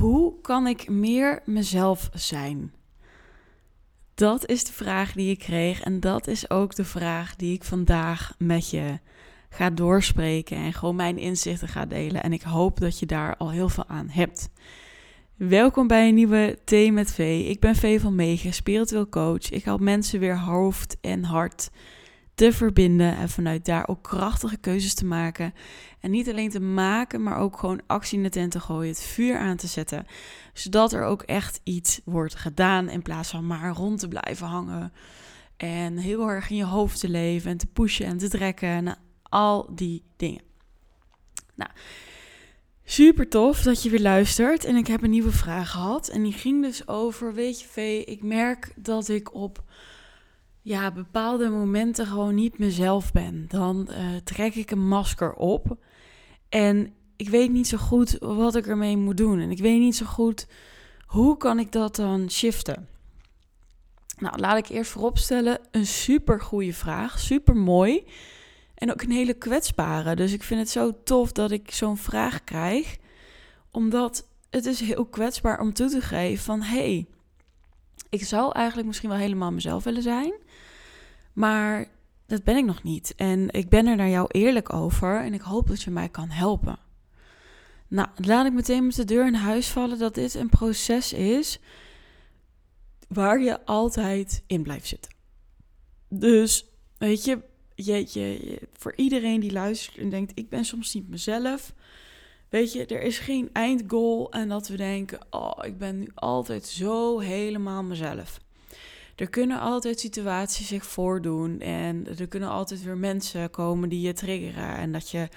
Hoe kan ik meer mezelf zijn? Dat is de vraag die ik kreeg en dat is ook de vraag die ik vandaag met je ga doorspreken en gewoon mijn inzichten ga delen. En ik hoop dat je daar al heel veel aan hebt. Welkom bij een nieuwe Thee met V. Ik ben V van Megen, spiritueel coach. Ik help mensen weer hoofd en hart te verbinden en vanuit daar ook krachtige keuzes te maken. En niet alleen te maken, maar ook gewoon actie in de tent te gooien, het vuur aan te zetten, zodat er ook echt iets wordt gedaan in plaats van maar rond te blijven hangen en heel erg in je hoofd te leven en te pushen en te trekken en al die dingen. Nou, super tof dat je weer luistert en ik heb een nieuwe vraag gehad en die ging dus over, weet je V, ik merk dat ik op ja, bepaalde momenten gewoon niet mezelf ben. Dan uh, trek ik een masker op. En ik weet niet zo goed wat ik ermee moet doen. En ik weet niet zo goed hoe kan ik dat dan shiften. Nou, laat ik eerst vooropstellen, een super goede vraag, super mooi. En ook een hele kwetsbare. Dus ik vind het zo tof dat ik zo'n vraag krijg. Omdat het is heel kwetsbaar om toe te geven van... hey, ik zou eigenlijk misschien wel helemaal mezelf willen zijn... Maar dat ben ik nog niet. En ik ben er naar jou eerlijk over en ik hoop dat je mij kan helpen. Nou, laat ik meteen met de deur in huis vallen dat dit een proces is waar je altijd in blijft zitten. Dus, weet je, je, je, voor iedereen die luistert en denkt, ik ben soms niet mezelf. Weet je, er is geen eindgoal en dat we denken, oh, ik ben nu altijd zo helemaal mezelf er kunnen altijd situaties zich voordoen en er kunnen altijd weer mensen komen die je triggeren en dat je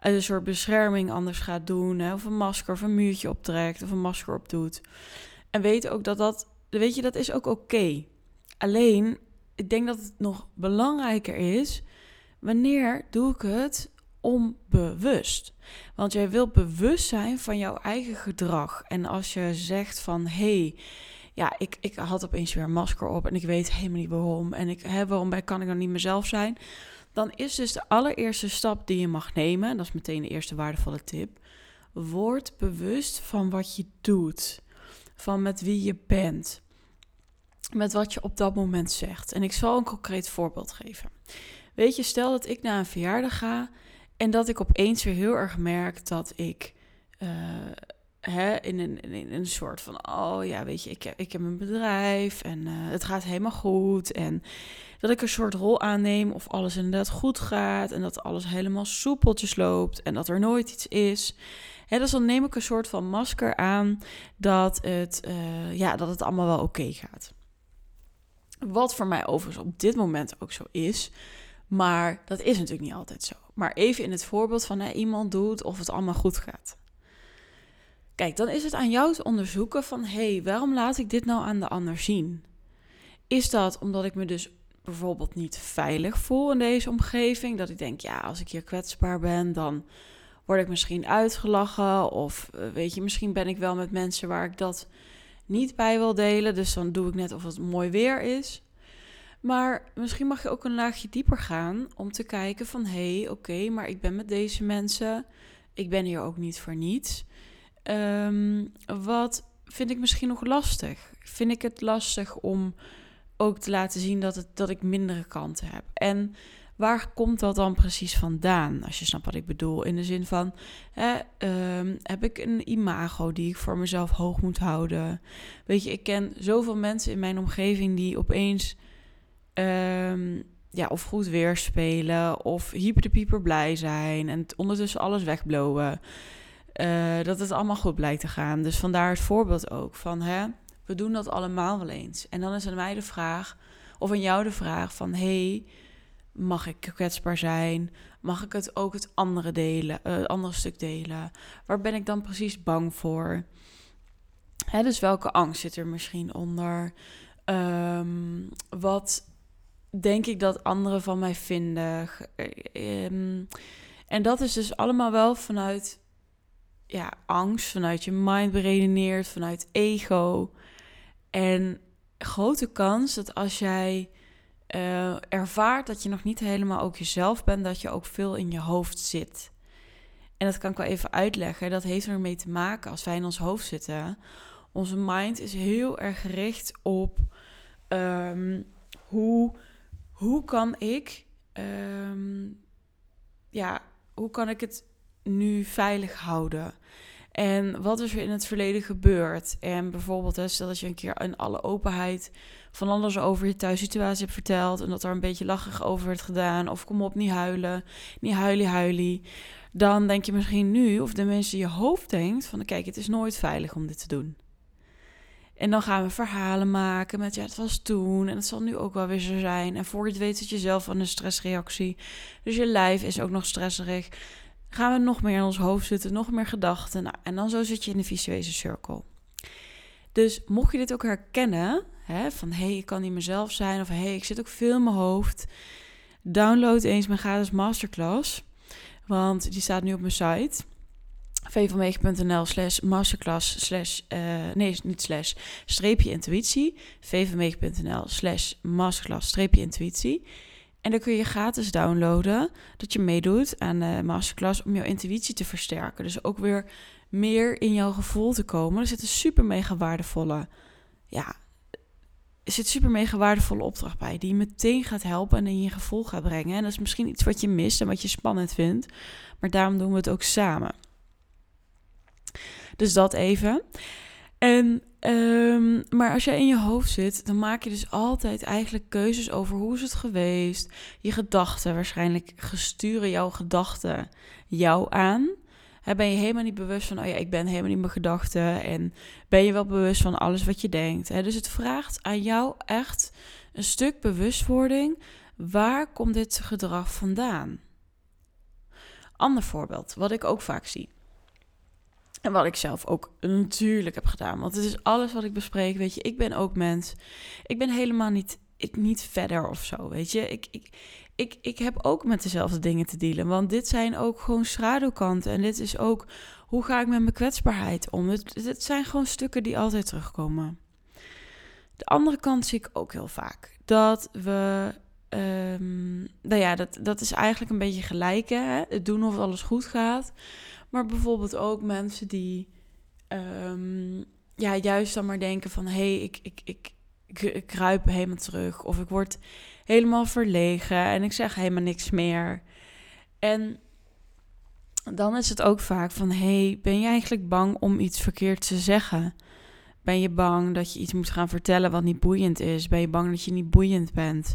een soort bescherming anders gaat doen, hè, of een masker of een muurtje optrekt of een masker opdoet. En weet ook dat dat, weet je, dat is ook oké. Alleen, ik denk dat het nog belangrijker is, wanneer doe ik het onbewust? Want jij wilt bewust zijn van jouw eigen gedrag. En als je zegt van, hé, hey, ja, ik, ik had opeens weer een masker op en ik weet helemaal niet waarom. En ik, hè, waarom kan ik dan niet mezelf zijn? Dan is dus de allereerste stap die je mag nemen, en dat is meteen de eerste waardevolle tip. Word bewust van wat je doet, van met wie je bent, met wat je op dat moment zegt. En ik zal een concreet voorbeeld geven. Weet je, stel dat ik naar een verjaardag ga en dat ik opeens weer heel erg merk dat ik uh, hè, in, een, in een soort van, oh ja, weet je, ik, heb, ik heb een bedrijf en uh, het gaat helemaal goed. En dat ik een soort rol aanneem of alles inderdaad goed gaat en dat alles helemaal soepeltjes loopt en dat er nooit iets is. Hè, dus dan neem ik een soort van masker aan dat het, uh, ja, dat het allemaal wel oké gaat. Wat voor mij overigens op dit moment ook zo is. Maar dat is natuurlijk niet altijd zo. Maar even in het voorbeeld van iemand doet of het allemaal goed gaat. Kijk, dan is het aan jou te onderzoeken van hé, hey, waarom laat ik dit nou aan de ander zien? Is dat omdat ik me dus bijvoorbeeld niet veilig voel in deze omgeving? Dat ik denk, ja, als ik hier kwetsbaar ben, dan word ik misschien uitgelachen. Of eh, weet je, misschien ben ik wel met mensen waar ik dat niet bij wil delen. Dus dan doe ik net of het mooi weer is. Maar misschien mag je ook een laagje dieper gaan om te kijken van hé, hey, oké, maar ik ben met deze mensen. Ik ben hier ook niet voor niets. Um, wat vind ik misschien nog lastig? Vind ik het lastig om ook te laten zien dat, het, dat ik mindere kanten heb? En waar komt dat dan precies vandaan? Als je snapt wat ik bedoel. In de zin van, hè, um, heb ik een imago die ik voor mezelf hoog moet houden? Weet je, ik ken zoveel mensen in mijn omgeving die opeens... Um, ja, of goed weer spelen, of hyper de pieper blij zijn en ondertussen alles wegblowen. Uh, dat het allemaal goed blijkt te gaan. Dus vandaar het voorbeeld ook van, hè, we doen dat allemaal wel eens. En dan is aan mij de vraag, of aan jou de vraag van, hey, mag ik kwetsbaar zijn? Mag ik het ook het andere delen, uh, andere stuk delen? Waar ben ik dan precies bang voor? Hè, dus welke angst zit er misschien onder? Um, wat denk ik dat anderen van mij vinden? Um, en dat is dus allemaal wel vanuit ja, angst, vanuit je mind beredeneerd, vanuit ego. En grote kans dat als jij uh, ervaart dat je nog niet helemaal ook jezelf bent, dat je ook veel in je hoofd zit. En dat kan ik wel even uitleggen. Dat heeft ermee te maken als wij in ons hoofd zitten. Onze mind is heel erg gericht op ehm, hoe, hoe kan ik, ehm, ja, hoe kan ik het nu veilig houden? En wat is er in het verleden gebeurd? En bijvoorbeeld, stel dat je een keer in alle openheid van alles over je thuissituatie hebt verteld. En dat er een beetje lachig over werd gedaan. Of kom op, niet huilen. Niet huilie, huilie. Dan denk je misschien nu, of de mensen in je hoofd denkt: van kijk, het is nooit veilig om dit te doen. En dan gaan we verhalen maken met ja, het was toen en het zal nu ook wel weer zo zijn. En voor je het weet zit je zelf van een stressreactie. Dus je lijf is ook nog stresserig gaan we nog meer in ons hoofd zitten, nog meer gedachten. Nou, en dan zo zit je in de visuele cirkel. Dus mocht je dit ook herkennen, hè, van hé, hey, ik kan niet mezelf zijn, of hé, hey, ik zit ook veel in mijn hoofd, download eens mijn gratis masterclass. Want die staat nu op mijn site vvmege.nl slash masterclass slash, uh, nee, niet slash, streepje intuïtie. vvmege.nl slash masterclass streepje intuïtie. En dan kun je gratis downloaden dat je meedoet aan de masterclass om jouw intuïtie te versterken. Dus ook weer meer in jouw gevoel te komen. Er zit een super mega waardevolle, ja, er zit super mega waardevolle opdracht bij die je meteen gaat helpen en in je gevoel gaat brengen. En dat is misschien iets wat je mist en wat je spannend vindt, maar daarom doen we het ook samen. Dus dat even. En, um, maar als jij in je hoofd zit, dan maak je dus altijd eigenlijk keuzes over hoe is het geweest. Je gedachten, waarschijnlijk gesturen jouw gedachten jou aan. ben je helemaal niet bewust van, oh ja, ik ben helemaal niet mijn gedachten. En ben je wel bewust van alles wat je denkt. Dus het vraagt aan jou echt een stuk bewustwording. Waar komt dit gedrag vandaan? Ander voorbeeld, wat ik ook vaak zie. En wat ik zelf ook natuurlijk heb gedaan. Want het is alles wat ik bespreek. Weet je, ik ben ook mens. Ik ben helemaal niet, niet verder of zo. Weet je, ik, ik, ik, ik heb ook met dezelfde dingen te dealen. Want dit zijn ook gewoon schaduwkanten. En dit is ook hoe ga ik met mijn kwetsbaarheid om. Het, het zijn gewoon stukken die altijd terugkomen. De andere kant zie ik ook heel vaak. Dat we Um, nou ja, dat, dat is eigenlijk een beetje gelijk. Hè? Het doen of alles goed gaat. Maar bijvoorbeeld ook mensen die um, ja, juist dan maar denken van... hé, hey, ik, ik, ik, ik, kruip helemaal terug. Of ik word helemaal verlegen en ik zeg helemaal niks meer. En dan is het ook vaak van... hé, hey, ben je eigenlijk bang om iets verkeerd te zeggen? Ben je bang dat je iets moet gaan vertellen wat niet boeiend is? Ben je bang dat je niet boeiend bent?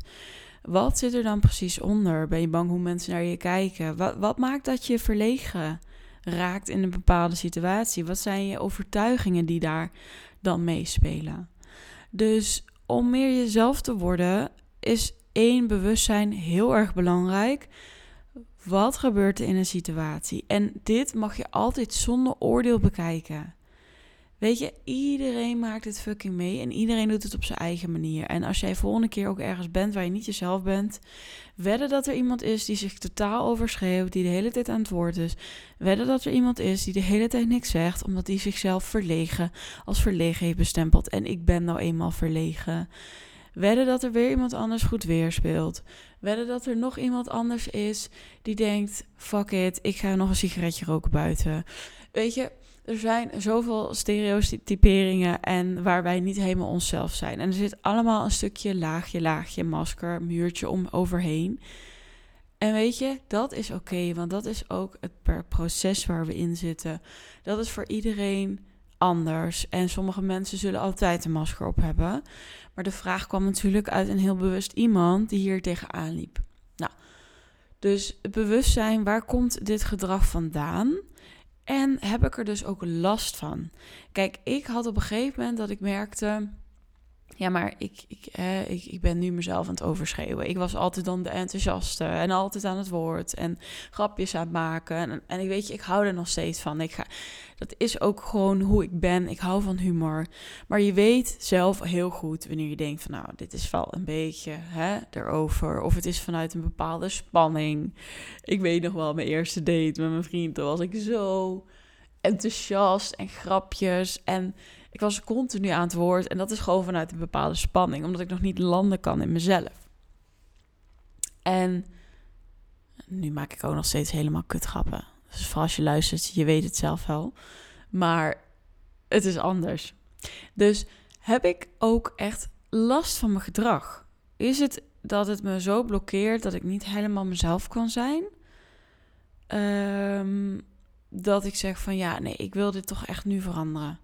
Wat zit er dan precies onder? Ben je bang hoe mensen naar je kijken? Wat, maakt dat je verlegen raakt in een bepaalde situatie? Wat zijn je overtuigingen die daar dan meespelen? Dus om meer jezelf te worden, is één bewustzijn heel erg belangrijk. Wat gebeurt er in een situatie? En dit mag je altijd zonder oordeel bekijken. Weet je, iedereen maakt het fucking mee en iedereen doet het op zijn eigen manier. En als jij volgende keer ook ergens bent waar je niet jezelf bent, wedden dat er iemand is die zich totaal overschreeuwt, die de hele tijd aan het woord is. Wedden dat er iemand is die de hele tijd niks zegt, omdat hij zichzelf verlegen als verlegen heeft bestempeld. En ik ben nou eenmaal verlegen. Wedden dat er weer iemand anders goed weerspeelt. Wedden dat er nog iemand anders is die denkt: fuck it, ik ga nog een sigaretje roken buiten. Weet je, er zijn zoveel stereotyperingen en waar wij niet helemaal onszelf zijn. En er zit allemaal een stukje laagje, laagje, masker, muurtje om overheen. En weet je, dat is oké, want dat is ook het proces waar we in zitten. Dat is voor iedereen anders. En sommige mensen zullen altijd een masker op hebben. Maar de vraag kwam natuurlijk uit een heel bewust iemand die hier tegenaan liep. Nou, dus het bewustzijn, waar komt dit gedrag vandaan? En heb ik er dus ook last van. Kijk, ik had op een gegeven moment dat ik merkte. Ja, maar ik, ik, ik, ik ben nu mezelf aan het overschreeuwen. Ik was altijd dan de enthousiaste en altijd aan het woord en grapjes aan het maken. En, en ik weet je, ik hou er nog steeds van. Ik ga, dat is ook gewoon hoe ik ben. Ik hou van humor. Maar je weet zelf heel goed wanneer je denkt van nou, dit is wel een beetje hè, erover. Of het is vanuit een bepaalde spanning. Ik weet nog wel, mijn eerste date met mijn vriend, toen was ik zo enthousiast en grapjes en ik was continu aan het woord en dat is gewoon vanuit een bepaalde spanning, omdat ik nog niet landen kan in mezelf. En nu maak ik ook nog steeds helemaal kutgrappen. Dus vooral als je luistert, je weet het zelf wel. Maar het is anders. Dus heb ik ook echt last van mijn gedrag? Is het dat het me zo blokkeert dat ik niet helemaal mezelf kan zijn? Ehm, dat ik zeg van ja, nee, ik wil dit toch echt nu veranderen.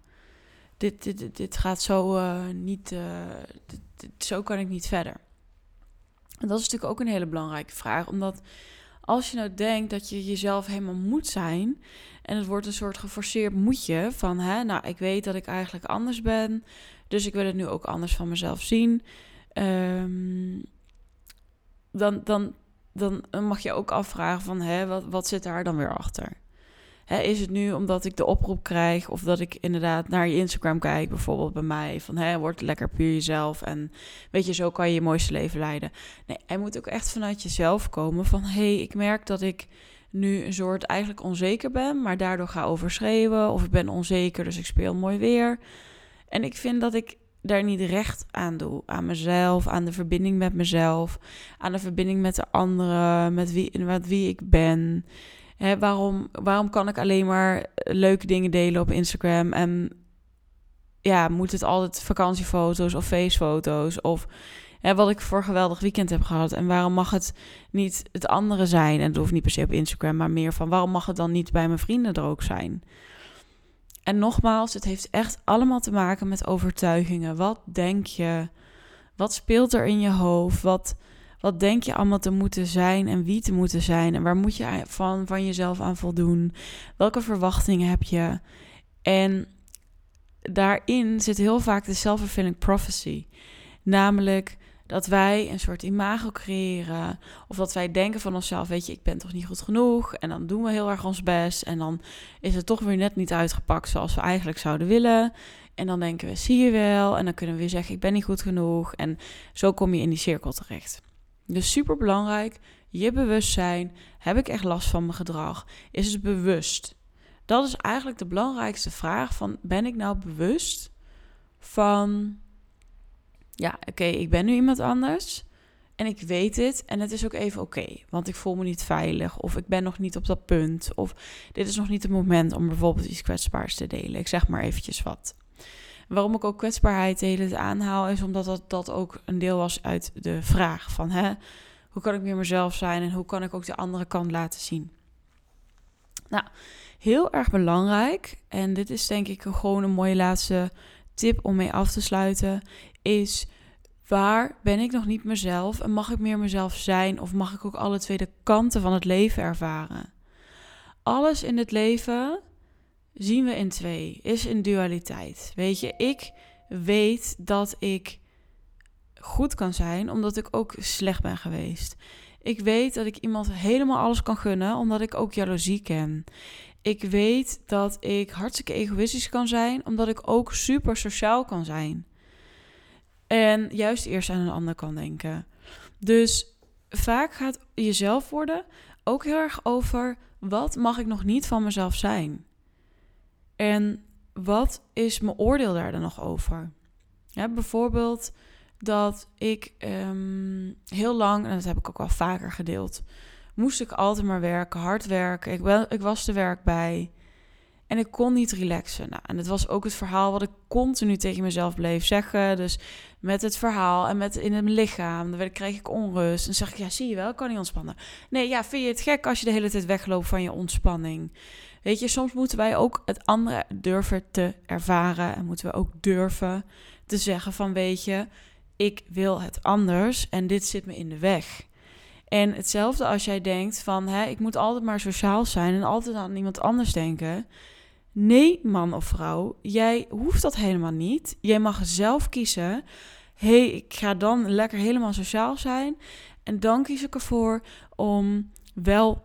Dit, dit, dit, gaat zo uh, niet, dit, zo kan ik niet verder. En dat is natuurlijk ook een hele belangrijke vraag, omdat als je nou denkt dat je jezelf helemaal moet zijn en het wordt een soort geforceerd moetje van, hè, nou, ik weet dat ik eigenlijk anders ben, dus ik wil het nu ook anders van mezelf zien. Um, dan, dan, dan mag je ook afvragen van, hè, wat, wat zit daar dan weer achter? Is het nu omdat ik de oproep krijg of dat ik inderdaad naar je Instagram kijk, bijvoorbeeld bij mij, van hè, word lekker puur jezelf en weet je, zo kan je je mooiste leven leiden. Nee, hij moet ook echt vanuit jezelf komen van, hé, hey, ik merk dat ik nu een soort eigenlijk onzeker ben, maar daardoor ga overschreeuwen of ik ben onzeker, dus ik speel mooi weer. En ik vind dat ik daar niet recht aan doe. Aan mezelf, aan de verbinding met mezelf, aan de verbinding met de anderen, met wie, met wie ik ben. Hè, waarom, waarom kan ik alleen maar leuke dingen delen op Instagram en ja, moet het altijd vakantiefoto's of feestfoto's of hè, wat ik voor geweldig weekend heb gehad en waarom mag het niet het andere zijn en het hoeft niet per se op Instagram, maar meer van waarom mag het dan niet bij mijn vrienden er ook zijn? En nogmaals, het heeft echt allemaal te maken met overtuigingen. Wat denk je? Wat speelt er in je hoofd? Wat, wat denk je allemaal te moeten zijn en wie te moeten zijn? En waar moet je van, van jezelf aan voldoen? Welke verwachtingen heb je? En daarin zit heel vaak de self-fulfilling prophecy. Namelijk dat wij een soort imago creëren. Of dat wij denken van onszelf, weet je, ik ben toch niet goed genoeg. En dan doen we heel erg ons best. En dan is het toch weer net niet uitgepakt zoals we eigenlijk zouden willen. En dan denken we, zie je wel. En dan kunnen we weer zeggen, ik ben niet goed genoeg. En zo kom je in die cirkel terecht. Dus super belangrijk, je bewustzijn. Heb ik echt last van mijn gedrag? Is het bewust? Dat is eigenlijk de belangrijkste vraag van, ben ik nou bewust van ja, oké, ik ben nu iemand anders. En ik weet het en het is ook even oké, want ik voel me niet veilig of ik ben nog niet op dat punt of dit is nog niet het moment om bijvoorbeeld iets kwetsbaars te delen. Ik zeg maar eventjes wat. Waarom ik ook kwetsbaarheid de hele aanhaal is omdat dat, dat ook een deel was uit de vraag van hè, hoe kan ik meer mezelf zijn en hoe kan ik ook de andere kant laten zien. Nou, heel erg belangrijk en dit is denk ik gewoon een mooie laatste tip om mee af te sluiten is waar ben ik nog niet mezelf en mag ik meer mezelf zijn of mag ik ook alle twee de kanten van het leven ervaren? Alles in het leven zien we in twee, is in dualiteit. Weet je, ik weet dat ik goed kan zijn omdat ik ook slecht ben geweest. Ik weet dat ik iemand helemaal alles kan gunnen omdat ik ook jaloezie ken. Ik weet dat ik hartstikke egoïstisch kan zijn omdat ik ook super sociaal kan zijn. En juist eerst aan een ander kan denken. Dus vaak gaat jezelf worden ook heel erg over wat mag ik nog niet van mezelf zijn? En wat is mijn oordeel daar dan nog over? Bijvoorbeeld dat ik ehm, heel lang, en dat heb ik ook wel vaker gedeeld, moest ik altijd maar werken, hard werken. Ik, wel, ik was er werk bij. En ik kon niet relaxen. Nou, en het was ook het verhaal wat ik continu tegen mezelf bleef zeggen. Dus met het verhaal en met in het lichaam. Dan kreeg ik onrust. En zeg ik, ja, zie je wel, ik kan niet ontspannen. Nee, ja, vind je het gek als je de hele tijd wegloopt van je ontspanning? Weet je, soms moeten wij ook het andere durven te ervaren. En moeten we ook durven te zeggen van, weet je, ik wil het anders en dit zit me in de weg. En hetzelfde als jij denkt van, hè, ik moet altijd maar sociaal zijn en altijd aan iemand anders denken. Nee, man of vrouw, jij hoeft dat helemaal niet. Jij mag zelf kiezen. hey, ik ga dan lekker helemaal sociaal zijn. En dan kies ik ervoor om wel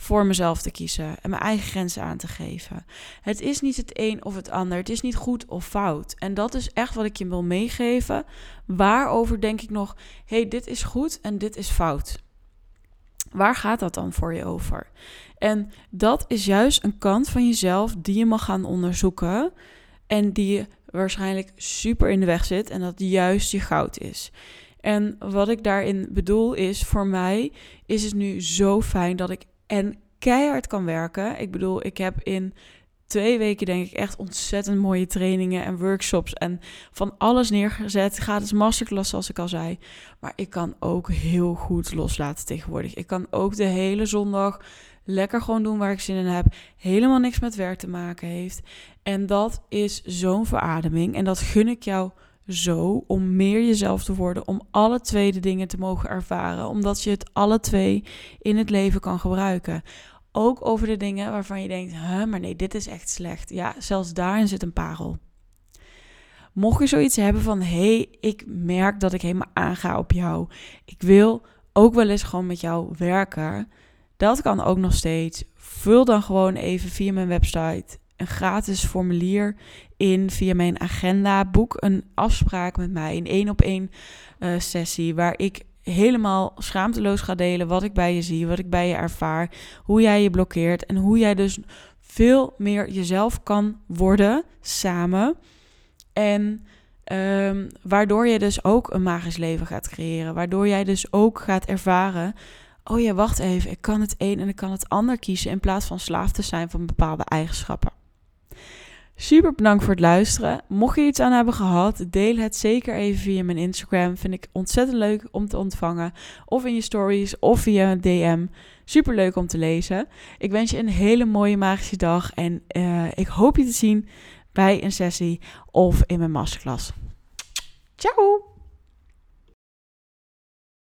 voor mezelf te kiezen en mijn eigen grenzen aan te geven. Het is niet het een of het ander. Het is niet goed of fout. En dat is echt wat ik je wil meegeven. Waarover denk ik nog, hey, dit is goed en dit is fout. Waar gaat dat dan voor je over? En dat is juist een kant van jezelf die je mag gaan onderzoeken. En die je waarschijnlijk super in de weg zit. En dat juist je goud is. En wat ik daarin bedoel is, voor mij is het nu zo fijn dat ik en keihard kan werken. Ik bedoel, ik heb in twee weken denk ik echt ontzettend mooie trainingen en workshops en van alles neergezet. Gratis masterclass zoals ik al zei. Maar ik kan ook heel goed loslaten tegenwoordig. Ik kan ook de hele zondag lekker gewoon doen waar ik zin in heb. Helemaal niks met werk te maken heeft. En dat is zo'n verademing. En dat gun ik jou zo om meer jezelf te worden, om alle twee de dingen te mogen ervaren, omdat je het alle twee in het leven kan gebruiken. Ook over de dingen waarvan je denkt, huh, maar nee, dit is echt slecht. Ja, zelfs daarin zit een parel. Mocht je zoiets hebben van, hé, hey, ik merk dat ik helemaal aanga op jou. Ik wil ook wel eens gewoon met jou werken. Dat kan ook nog steeds. Vul dan gewoon even via mijn website een gratis formulier in via mijn agenda. Boek een afspraak met mij, een één op één sessie, waar ik helemaal schaamteloos ga delen wat ik bij je zie, wat ik bij je ervaar, hoe jij je blokkeert en hoe jij dus veel meer jezelf kan worden samen. En um, waardoor je dus ook een magisch leven gaat creëren. Waardoor jij dus ook gaat ervaren. Oh ja, wacht even. Ik kan het een en ik kan het ander kiezen. In plaats van slaaf te zijn van bepaalde eigenschappen. Super bedankt voor het luisteren. Mocht je iets aan hebben gehad, deel het zeker even via mijn Instagram. Vind ik ontzettend leuk om te ontvangen. Of in je stories of via een DM. Super leuk om te lezen. Ik wens je een hele mooie magische dag. En uh, ik hoop je te zien bij een sessie of in mijn masterclass. Ciao!